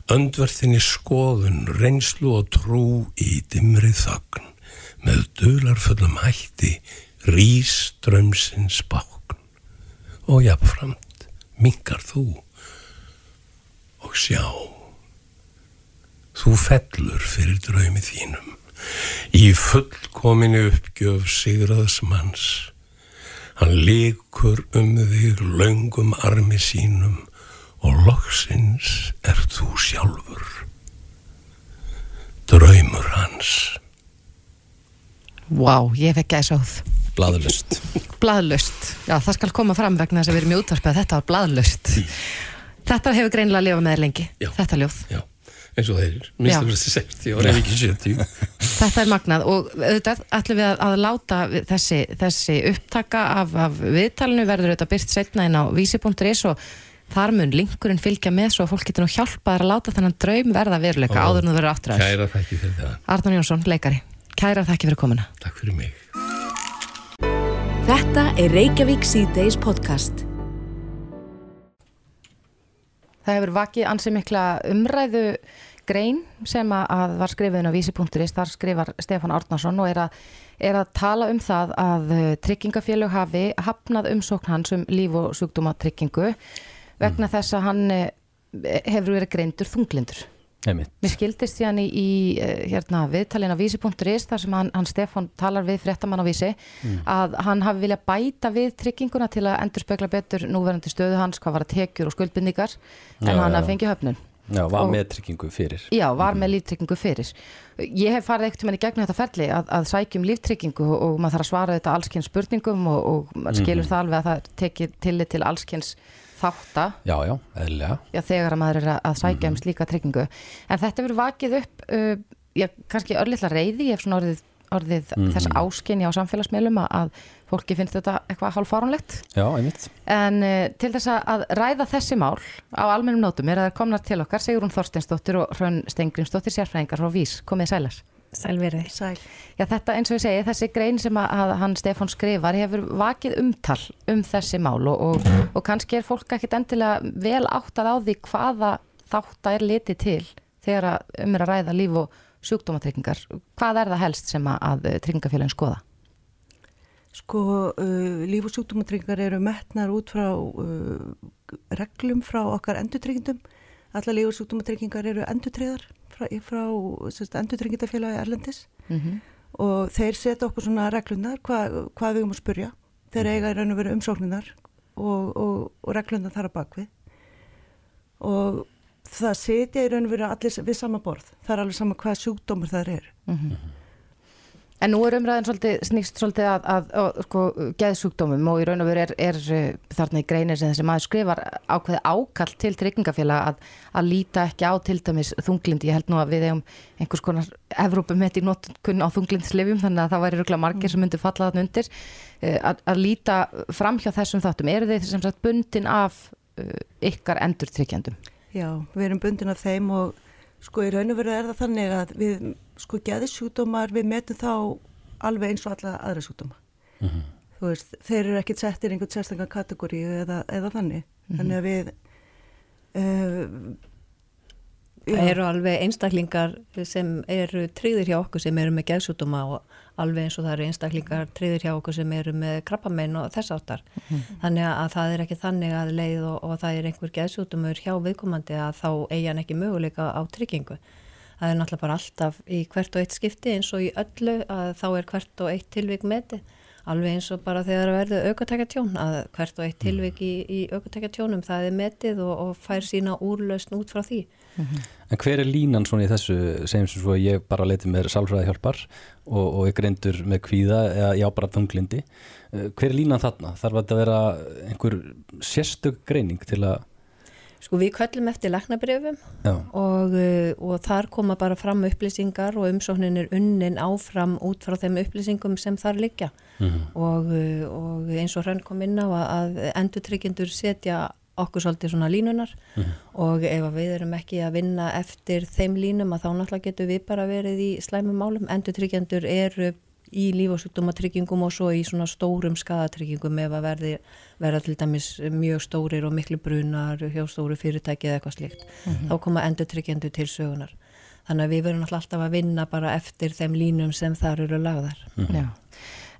öndverð þinni skoðun, reynslu og trú í dimri þögn, með dularfullum hætti, rís drömsins bákn og jafnframt minkar þú og sjá. Þú fellur fyrir draumi þínum í fullkominu uppgjöf sigraðs manns. Hann líkur um þig löngum armi sínum og loksins er þú sjálfur. Draumur hans. Vá, ég fekk gæsáð. Blaðurlust Blaðlust. Já, það skal koma fram vegna þess að við erum í útvarpið þetta var blaðlust. Þetta hefur greinilega að lifa með lengi, Já. þetta ljóð. Já, eins og þeir. Minnstu Já. fyrir 60 og ef ekki 70. <laughs> Þetta er magnað og auðvitað ætlum við að, að láta við- þessi, þessi upptaka af, af viðtalinu verður auðvitað byrt setna inn á vísi.is og þar mun linkurinn fylgja með svo að fólk getur nú hjálpað að láta þennan draum verða veruleika áður en þú verður fyrir það. Arnur Jónsson, leikari. Kæra þakki fyrir komuna. Takk fyrir mig. Þetta er Reykjavík C-Days podcast. Það hefur vakið ansi mikla umræðu grein sem að- var skrifiðin á vísi.is, þar skrifar Stefán Árnason og er að, er að tala um það að uh, tryggingafélög hafi hafnað umsókn hans um líf og sjúkdómatryggingu vegna þess að hann eh, hefur verið greindur þunglindur. Einmitt. Mér skildist síðan í, í eh, hérna, viðtalin á vísi.is þar sem hann, hann Stefán talar við fréttamann á vísi að hann hafi viljað bæta við trygginguna til að endur spekla betur núverandi stöðu hans hvað var að tekjur og skuldbindningar en Já, hann já. hafi fengið höfnun. Já, var Og- með tryggingu fyrir. Já, var með líftryggingu fyrir. Ég hef farið ekkert með í gegnum þetta ferli að, að sækjum líftryggingu og, og maður þarf að svara þetta allskynns spurningum og, og maður skilur það alveg að það tekið tillit til allskynns þátta. Já, já, já, þegar að maður er að- sækja um slíka tryggingu. En þetta verður vakið upp, uh, já, kannski örlitla reyði, hef svona orðið, orðið þess áskinni á samfélagsmiðlum að, fólki finnst þetta eitthvað hálfárunlegt. En uh, til þess að- ræða þessi mál á almennum nótum er að það er komnar til okkar Sigrún Þorsteinsdóttir og Hrönn Stengrimsdóttir sérfræðingar frá Vís, komið sælar. Sælverði. Sæl. Já, þetta eins og ég segi, þessi grein sem að, að hann Stefán skrifar hefur vakið umtal um þessi mál og, og, og kannski er fólk ekkit endilega vel áttað á því hvaða þátt er litið til þegar að um er að ræða líf og sjúkdómatryggingar. Hvað er það helst sem að, að tryggingafélagin skoða? Sko, uh, líf- og sjúkdómatryggingar eru metnar út frá uh, reglum frá okkar endurtryggindum. Alla líf- og sjúkdómatryggingar eru endurtryggðar frá, frá endurtryggindafélagi Erlendis Mm og þeir setja okkur svona reglunar hvað, hvað við um að spurja. Þeir eiga í raun og veru umsókninar og, og, og reglunar þar að bakvið. Og það setja í raun og veru allir við sama borð. Það er alveg sama hvað sjúkdómur það eru. En nú er umræðin svolítið, snýst svolítið að, að, að sko, geðsjúkdómum og í raun og veru er, er uh, þarna í greinir sem þessi maður skrifar ákveði ákall til tryggingafélag að, að líta ekki á til dæmis þunglindi. Ég held nú að við hefum einhvers konar Evrópumett í notkun á þunglindislefjum þannig að það væri röglega margir sem myndi falla þarna undir uh, að, líta fram hjá þessum þáttum. Eru þeir sem sagt bundin af uh, ykkar endurtryggjandum? Já, við erum bundin af þeim og sko í raun og veru er það þannig að við sko geðisjúkdómar við metum þá alveg eins og alla aðra sjúkdóma. Þú veist, þeir eru ekkit settir í einhvern sérstaklega kategóriu eða, eða þannig. Þannig að við uh, Það eru alveg einstaklingar sem eru tryggðir hjá okkur sem eru með geðsútuma og alveg eins og það eru einstaklingar tryggðir hjá okkur sem eru með krabbamenn og þess áttar. Þannig að það er ekki þannig að leið og, og það er einhver geðsútumur hjá viðkomandi að þá eigi hann ekki möguleika á tryggingu. Það er náttúrulega bara alltaf í hvert og eitt skipti eins og í öllu að þá er hvert og eitt tilvík metið. Alveg eins og bara þegar það verður aukatækjatjón að hvert og eitt tilvík í, í aukatækjatjónum það er metið og, og fær sína úrlausn út frá því. En hver er línan svona í þessu, segjum sem svo að ég bara leiti mér sálfræði hjálpar og, og ég greindur með kvíða eða já bara þunglindi. Eh, Hver er línan þarna? Þarf þetta að vera einhver sérstök greining til að, Sko við köllum eftir læknabrifum já, og, uh, og þar koma bara fram upplýsingar og umsóknin er unnin áfram út frá þeim upplýsingum sem þar liggja og, uh, og eins og hrann kom inn á að, að endurtryggindur setja okkur svolítið svona línunar og ef að við erum ekki að vinna eftir þeim línum að þá náttúrulega getur við bara verið í slæmum málum. Endurtryggindur eru í líf- og svo í svona stórum skadatrygingum ef að verði, verða til dæmis mjög stórir og miklu brunar hjá stóru fyrirtæki eða eitthvað slíkt. Þá koma endurtryggendur til sögunar. Þannig að við náttúrulega alltaf að vinna bara eftir þeim línum sem þar eru lagðar. Já.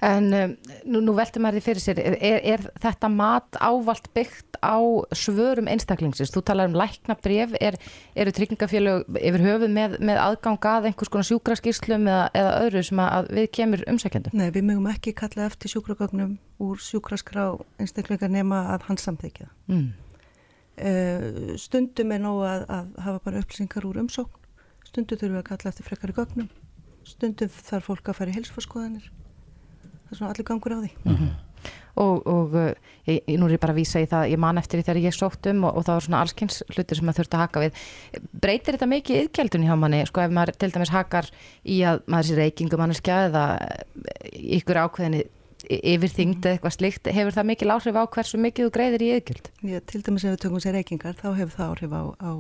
En um, nú, nú veltum maður því fyrir sér, er, er, þetta mat ávalt byggt á svörum einstaklingsins? Þú talar um lækna bref, er, eru tryggingafélög yfir höfuð með, með aðgang að einhvers konar sjúkraskýrslum eða, eða öðru sem að við kemur umsækjandum? Nei, við mögum ekki kalla eftir sjúkragögnum úr sjúkraskrá einstaklingar nema að hann samþykja. Mm. Uh, stundum er nóg að, að hafa bara upplýsingar úr umsókn, stundum þurfum við að kalla eftir frekari gögnum, stundum þarf fólk að fara í heilsforskoðanir. Það er svona allir gangur á því. Og, og uh, ég, nú er ég bara að vísa í það, ég man eftir því þegar ég sótt um og, og það var svona allskynns hlutir sem maður þurfti að haka við. Breytir þetta mikið yðgjaldun hjá manni, sko ef maður til dæmis hakar í að maður sé reykingu manneskja eða eh, ykkur ákveðinni yfir þyngd eða eitthvað slíkt, hefur það mikil áhrif á hversu mikið þú greiðir í yðgjöld? Ég, til dæmis ef við tökum sér reykingar, þá hefur það áhrif á, á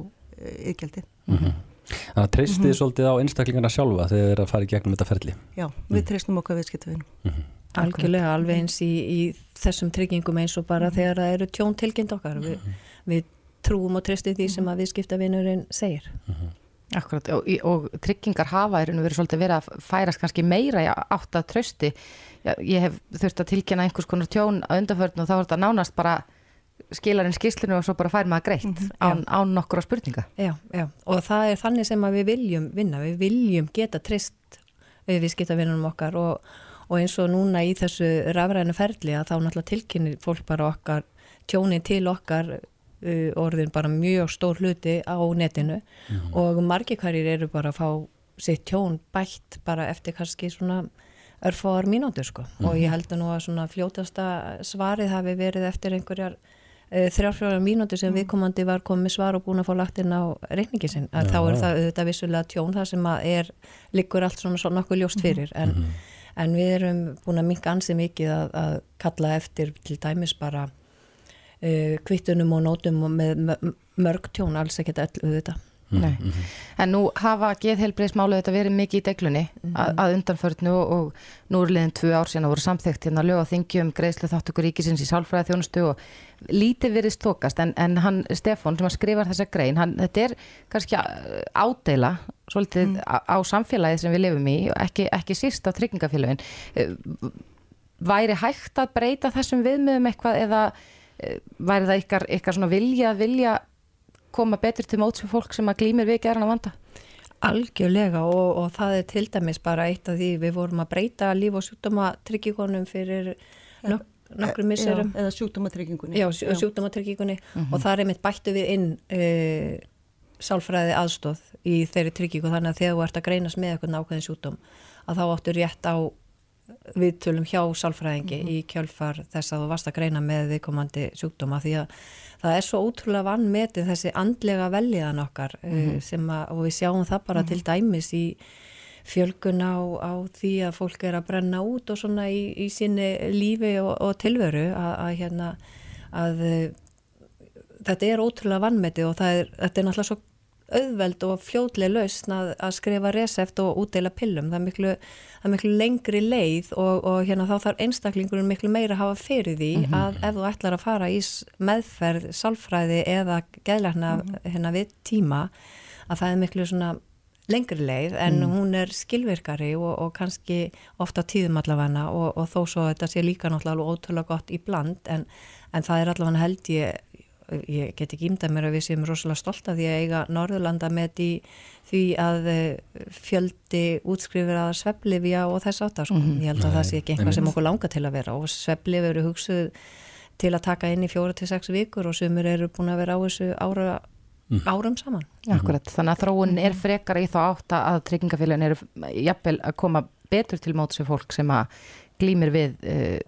yðgjaldið. þannig að treystið mm svolítið á einstaklingarna sjálfa þegar þeir eru að fara í gegnum þetta ferli. Já, við treystum okkar viðskiptavinum. Algjörlega, alveg eins í, í þessum tryggingum eins og bara þegar það eru tjón tilkynnt okkar. Vi, við trúum og treystum því sem að viðskiptavinurinn segir. Akkurat, og, og tryggingar hafa er verið svolítið verið að færast kannski meira í átt að trösti. Ég hef þurft að tilkynna einhvers konar tjón að undarförn og þá er þetta nánast bara skilarinn skýslinu og svo bara fær maður greitt án, án nokkur á spurninga. Já, já, og það er þannig sem að við viljum vinna, við viljum geta treyst við viðskiptavinnunum okkar og, og eins og núna í þessu rafræðinu ferli að þá náttúrulega tilkynni fólk bara okkar tjóni til okkar uh, orðin bara mjög stór hluti á netinu. Og margir hverjir eru bara að fá sitt tjón bætt bara eftir kannski svona örfáar mínútur sko. Og ég held að nú að svona fljótasta svarið hafi verið eftir einhverjar uh, þrjárfjórar mínútur sem viðkomandi var komið með svar og búin að fá lagt inn á reikningi sinn. Að þá er það auðvitað vissulega tjón það sem að er liggur allt svona, svona nokkuð ljóst fyrir. En, en við erum búin að minka ansið mikið að, að kalla eftir til dæmis bara uh, kvittunum og nótum og með mörg tjón alls ekkert öll auðvitað. Nei. En nú hafa geðheilbreyðsmálu þetta verið mikið í deglunni að, að undanförnu og, og nú er liðin tvö ár síðan að voru samþygt hérna lög á þingjum greiðslu þáttökur ríkisins í sálfræði þjónustu og lítið verið stókast en, en hann Stefán sem að skrifa þessa grein hann, þetta er kannski ádeila svolítið á, á samfélagið sem við lifum í og ekki, ekki síst á tryggingafélagin væri hægt að breyta þessum viðmiðum eitthvað eða uh, væri það ykkar, ykkar svona vilja að vilja koma betur til móts við fólk sem að glýmir við gerðan að vanda? Algjörlega og, og það er til dæmis bara eitt af því við vorum að breyta líf og sjúkdóma tryggingunum fyrir nok nokkru misserum. Já, eða sjúkdómatryggingunni. Já, sjú- sjúkdómatryggingunni og það er einmitt bættu við inn uh, sálfræði aðstóð í þeirri tryggingu þannig að þegar þú ert að greinast með eitthvað nákvæðin sjúkdóm að þá áttu rétt á viðtölum hjá sálfræðingi í kjölfar þess að þú varst að greina með viðkomandi sjúkdóma því að það er svo ótrúlega vannmetið þessi andlega veljiðan okkar mm sem að, og við sjáum það bara til dæmis í fjölgun á, á því að fólk er að brenna út og svona í, í sinni lífi og, og tilveru að, að hérna að þetta er ótrúlega vannmetið og er, þetta er náttúrulega svo auðveld og fljótlega lausn að, að skrifa resept og útdeila pillum. Það er miklu, það er miklu lengri leið og, og hérna þá þarf einstaklingurinn miklu meira að hafa fyrir því að ef þú ætlar að fara í meðferð, sálfræði eða geðlækna hérna við tíma að það er miklu lengri leið en hún er skilvirkari og, og kannski ofta tíðum allavega og, og þó svo þetta sé líka náttúrulega ótrúlega gott í bland en, en það er allavega held ég ég get ekki ímdað mér að við séum rosalega stolt af því að eiga Norðurlanda með því að eh, fjöldi útskrifir að sveflifja og þess áttar sko. ég held að það sé ekki eitthvað sem okkur langar til að vera og sveflif eru hugsuð til að taka inn í fjóra til sex vikur og sumur eru búin að vera á þessu ára, árum saman. Akkurat, þannig að þróun er frekar í þá átt að tryggingafélagin eru jafnvel að koma betur til móts við fólk sem að glýmir við uh,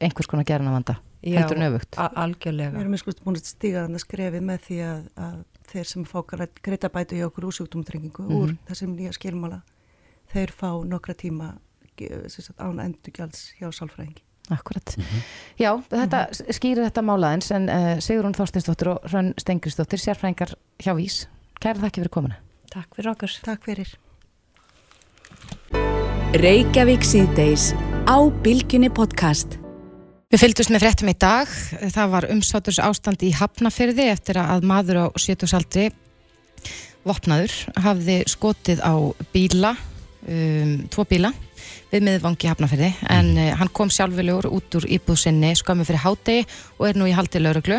einhvers konar gerðan að vanda heldur en öfugt. a- algjörlega Við erum sko búin að stíga þannig skrefið með því að, að þeir sem fá greita bætu hjá okkur úr sjúkdómatryggingu úr þessum nýja skilmála þeir fá nokkra tíma án endurgjalds hjá sálfræðingi. Akkurat. Já, þetta skýrir þetta málaðins en uh, Sigrún Þorstinsdóttir og Hrönn Stengrisdóttir, sérfræðingar hjá Vís. Kæra þakki fyrir komuna. Takk fyrir okkur Takk fyrir. Reykjavík síðdeis á Bilginni podcast. Við fylgdust með fréttum í dag. Það var umsáturs ástand í Hafnafyrði eftir að maður á 70 aldri vopnaður hafði skotið á bíla, um, tvo bíla við miðvangi Hafnafyrði en uh, hann kom sjálfilegur út úr íbúð sinni skömmu fyrir hádegi og er nú í haldi lauruglu.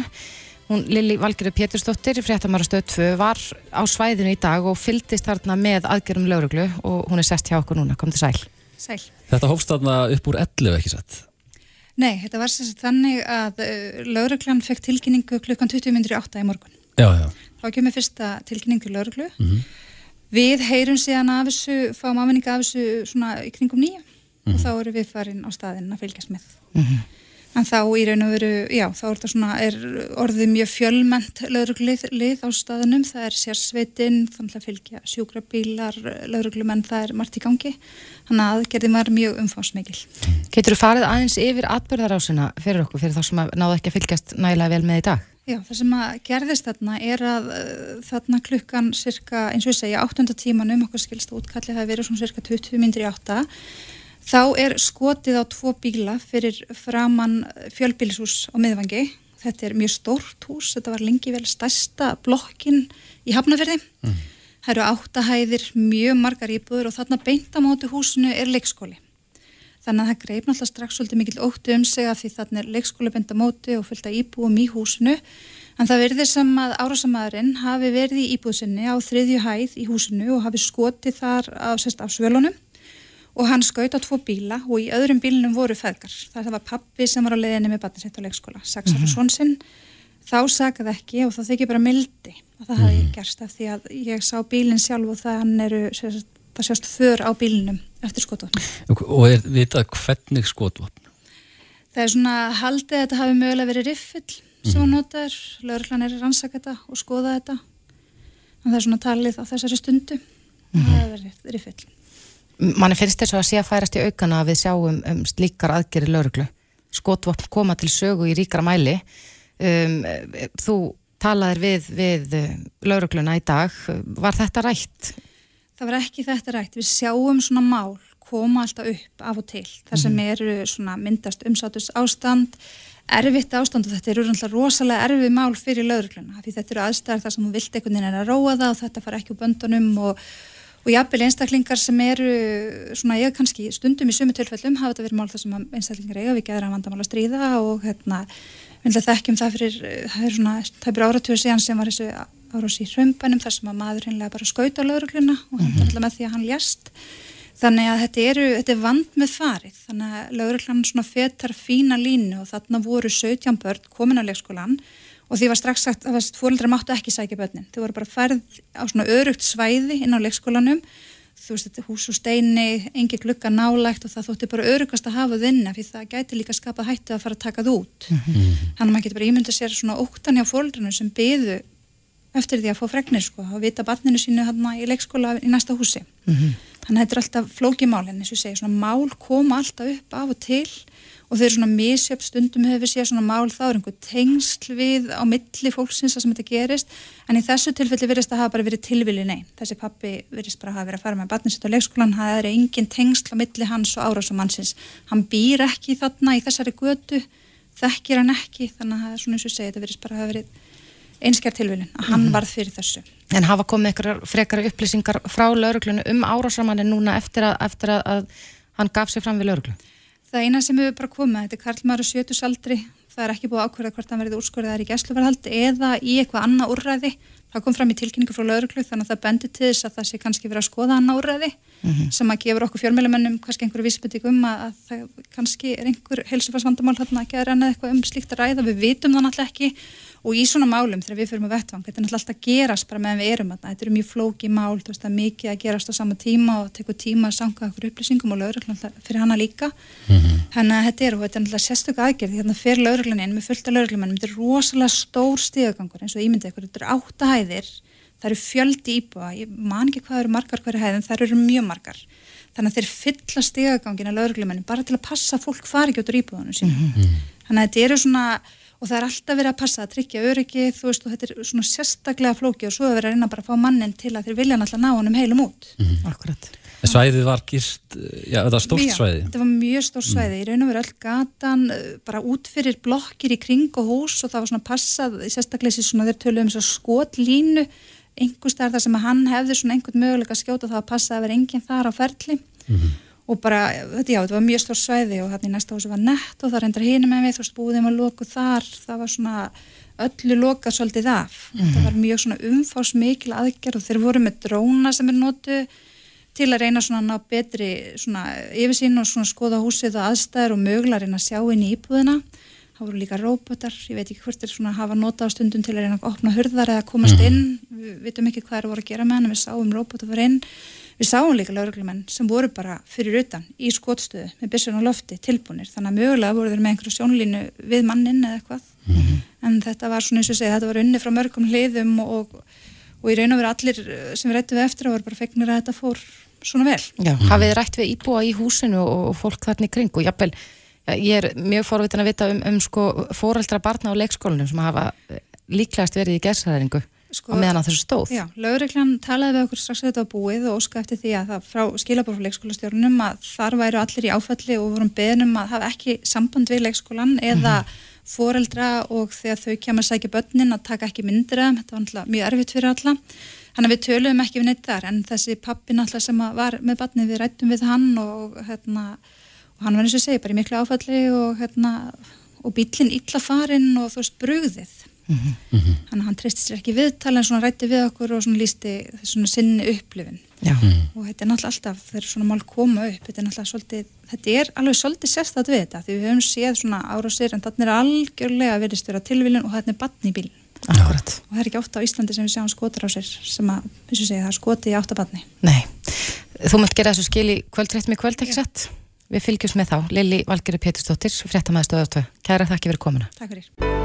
Hún Lili Valgerður Pétursdóttir, fréttamara stöð 2, var á svæðinu í dag og fylgdist þarna með aðgerum lauruglu og hún er sest hjá okkur núna, kom til sæl. Sæl. Þetta hófst þarna upp úr 11 ekki satt Nei, þetta var sagt þannig að uh, lauruglan fekk tilkynningu klukkan 20 minnir í 8 í morgun. Já, já, Þá kemur fyrsta tilkynningu lauruglu. Við heyrum síðan af þessu, fáum afmenninga af þessu svona í kringum nýja og þá eru við farin á staðinn að fylgjast með. En þá í raun og veru, já, þá er þetta svona, er orðið mjög fjölmennt lauruglið lið á staðinum, það er sérsveitin, þannig að fylgja sjúkrabílar, lauruglumenn, það er margt í gangi, þannig að aðgerðin var mjög umfásmikil. Getur þú farið aðeins yfir atbyrðarásina fyrir okkur, fyrir þá sem að náðu ekki að fylgjast nægilega vel með í dag? Já, það sem að gerðist þarna er að uh, þarna klukkan cirka, eins og ég segja, áttunda tímanum, okkur skilst að útkallið hafi verið svona cirka 20 myndir í átta, þá er skotið á tvo bíla fyrir framann fjölbílshús á miðvangi. Þetta er mjög stórt hús, þetta var lengi vel stærsta blokkin í Hafnafjörði. Það eru áttahæðir, mjög margar íbúður og þarna beint á móti húsinu er leikskóli. Þannig að það greip náttúrulega strax svolítið mikill óttu um sig að því þarna er leikskóla beint á móti og fylgta íbúum í húsinu. En það verður sem að árásamæðurinn hafi verið í íbúðsynni á þriðju hæð í húsinu og hafi skotið þar af, sérst, af svölunum og hann skaut á tvo bíla og í öðrum bílunum voru feðgar. Það var pappi sem var á leiðinni með batninsett á leikskóla, sexar og svonsinn. Þá sakaði ekki og þá þykir bara mildi að það hafi gerst af því að ég sá bílinn sjálf og það hann eru sérst, það sjást för á bílinnum eftir skotvapn Og er vitað hvernig skotvapn? það er svona haldið að þetta hafi mögulega verið riffill sem hann notaður, lögurklan er að rannsaka þetta og skoða þetta. En það er svona talið á þessari stundu að það hafi verið riffill. Manni finnst þess að sé að færast í aukana að við sjáum um slíkar aðgeri lauruglu skotvopn koma til sögu í ríkara mæli um, þú talaðir við, við laurugluna í dag. Var þetta rætt? það var ekki þetta rætt, við sjáum svona mál koma alltaf upp af og til. Þar sem eru svona myndast umsátus ástand erfitt ástand og þetta eru rosalega erfið mál fyrir laurugluna því þetta eru aðstæðar þar sem þú vilt einhvern veginn að róa það og þetta fara ekki úr böndunum og og jafnvel einstaklingar sem eru svona ég kannski stundum í sumu tilfellum hafa þetta verið mál þar sem einstaklingar eiga við geðra vandamál að stríða og hérna við þekkjum það fyrir, það er svona það er bara áratöðu síðan sem var þessu árás í hrömbanum þar sem að maður hinnlega bara skauta laurugluna og hann mm -hmm. með því að hann ljast þannig að þetta eru, þetta er vand með farið þannig að lauruglan svona fetar fína línu og þarna voru 17 börn komin á leikskólan og því var strax sagt að fólkdra máttu ekki sækja börnin. Þau voru bara færð á svona örugt svæði inn á leikskólanum þú veist, hús og steini engi glukka nálægt og það þótti bara örugast að hafa þinna fyrir það gæti líka skapað hætti að fara að taka það út mm -hmm. þannig að maður getur bara ímyndið sér svona óttan hjá fólkdrarnu sem byðu eftir því að fá fregnir sko, að vita barninu sínu hérna í leikskóla í næsta húsi mm -hmm. þannig að þetta er alltaf flókimál en eins og segja, svona mál koma alltaf upp af og til og þau eru svona misjöp stundum hefur séð svona mál þá er einhver tengsl við á milli fólksins að sem þetta gerist en í þessu tilfelli verist að hafa bara verið tilvili neinn þessi pappi verist bara að hafa verið að fara með batninsett á leikskólan, það er engin tengsl á milli hans og árásumannsins hann býr ekki þarna í þessari götu þekkir hann ekki þannig að það er svona eins og segið, þetta verist bara að hafa verið einskjær tilvilin, að hann mm. varð fyrir þessu En hafa komið eitthvað frekara upplýsingar frá lauruglunu um árásamannin núna eftir að, eftir að, að hann gaf sér fram við lauruglu? Það eina sem hefur bara komið, þetta er Karl Máru Sjötusaldri, það er ekki búið ákveða hvort hann verið úrskurðar í gæsluvarhald eða í eitthvað annað úrræði. Það kom fram í tilkynningu frá lauruglu þannig að það bendir til þess að það sé kannski verið að skoða annað úrræði mm -hmm. sem að gefur okkur fjármjölamennum kannski einhverju vísbyttingum að, að það kannski er einhver heilsufarsvandamál þarna að gera eitthvað um slíkt að ræða, við vitum það náttúrulega ekki og í svona málum þegar við fyrir með vettvang þetta er náttúrulega alltaf að gerast bara meðan við erum þetta þetta eru mjög flóki mál, þú veist það er mikið að gerast á sama tíma og tekur tíma að sanga okkur upplýsingum og lauruglan fyrir hana líka. Mm -hmm. þannig að þetta er, og þetta er náttúrulega sérstök aðgerð hérna fyrir lauruglan inn með fullta lauruglumennum þetta er rosalega stór stíðagangur eins og ímyndið ykkur, þetta eru áttahæðir það eru fjöldi íbúa, ég man ekki hvað eru margar hverju hæðin, það eru mjög margar. Þannig að þeir fylla stíðagangina lauruglumennum bara til að passa fólk fari ekki út úr íbúðunum sín mm -hmm. þannig að þetta eru svona og það er alltaf verið að passa að tryggja öryggi þú veist og þetta er svona sérstaklega flóki og svo er verið að reyna bara að fá mannin til að þeir vilja náttúrulega ná honum heilum út. Mm -hmm. Akkurat Svæðið var gist, já þetta var stórt svæði. Já, þetta var mjög stórt svæði, mm. í raun og veru öll gatan eh, bara út fyrir blokkir í kring og hús og það var svona passað sérstaklega þessi svona þeir tölu um svo skotlínu. Einhverstaðar þar sem að hann hefði svona einhvern möguleika skjóta það að passa að vera enginn þar á ferli. Mm -hmm og bara, þetta, já, þetta var mjög stór svæði og hérna í næsta hósi var nett og það reyndar hínum með við, þú veist, búðum að loku þar það var svona öllu lokað svolítið af, mm -hmm. það var mjög svona umfás mikil aðgerð og þeir voru með dróna sem er notu til að reyna svona að ná betri svona yfirsýn og svona skoða húsið og aðstæður og mögulega reyna að sjá inn í íbúðina það voru líka róbotar, ég veit ekki hvort er svona að hafa nota á stundum til að reyna að opna hurðar eða komast mhm. inn, við vitum ekki hvað er voru að gera með hann, við sáum róbotar fyrir inn Við sáum líka lauruglumenn sem voru bara fyrir utan í skotstöðu með byssun og lofti tilbúinir þannig að mögulega voru þeir með einhverju sjónlínu við mannin eða eitthvað mm -hmm. en þetta var svona eins og segja, þetta var unni frá mörgum hliðum og, og í raun og veru allir sem við rættum við eftir að voru bara fegnir að þetta fór svona vel. Já, mm -hmm. hafið rætt við íbúa í húsinu og, og fólk þarna í kring og jafnvel, ég er mjög forvitin að vita um, um sko fóreldra barna á leikskólinum sem hafa líklegast verið í gerðsæðingu sko, og meðan að þessu stóð. Já, lauriklan talaði við okkur strax að þetta var búið og óska eftir því að það frá skilabór frá leikskólastjórnum að þar væru allir í áfalli og vorum beðnum að hafa ekki samband við leikskólan eða mm -hmm. foreldra og þegar þau kemur að sækja börnin að taka ekki myndra, þetta var náttúrulega mjög erfitt fyrir alla. Þannig að við töluðum ekki við neitt þar en þessi pappi náttúrulega sem var með barni við rættum við hann og, hérna, og hann var eins og segi bara í miklu áfalli og, hérna, og bílinn illa farinn og þú veist brugðið Þannig að hann treysti sér ekki í viðtal en svona rætti við okkur og svona lísti svona sinni upplifin Já. og þetta er náttúrulega alltaf þegar svona mál koma upp þetta er náttúrulega svolítið, þetta er alveg svolítið sérstætt við þetta því við höfum séð svona árásir en þarna er algjörlega verðist vera tilviljun og þarna er batn í bílinn Akkurat. og það er ekki ofta á Íslandi sem við sjáum skotarásir sem að, eins og segja, það er skoti í áttabatni Nei, þú munt gera þessu skil í kvöldrætt með kvöld, ekki satt? Við fylgjumst með þá, Lili Valgeri Pétursdóttir, fréttamaður stöðartöð. Kæra þakki fyrir komuna. Takk fyrir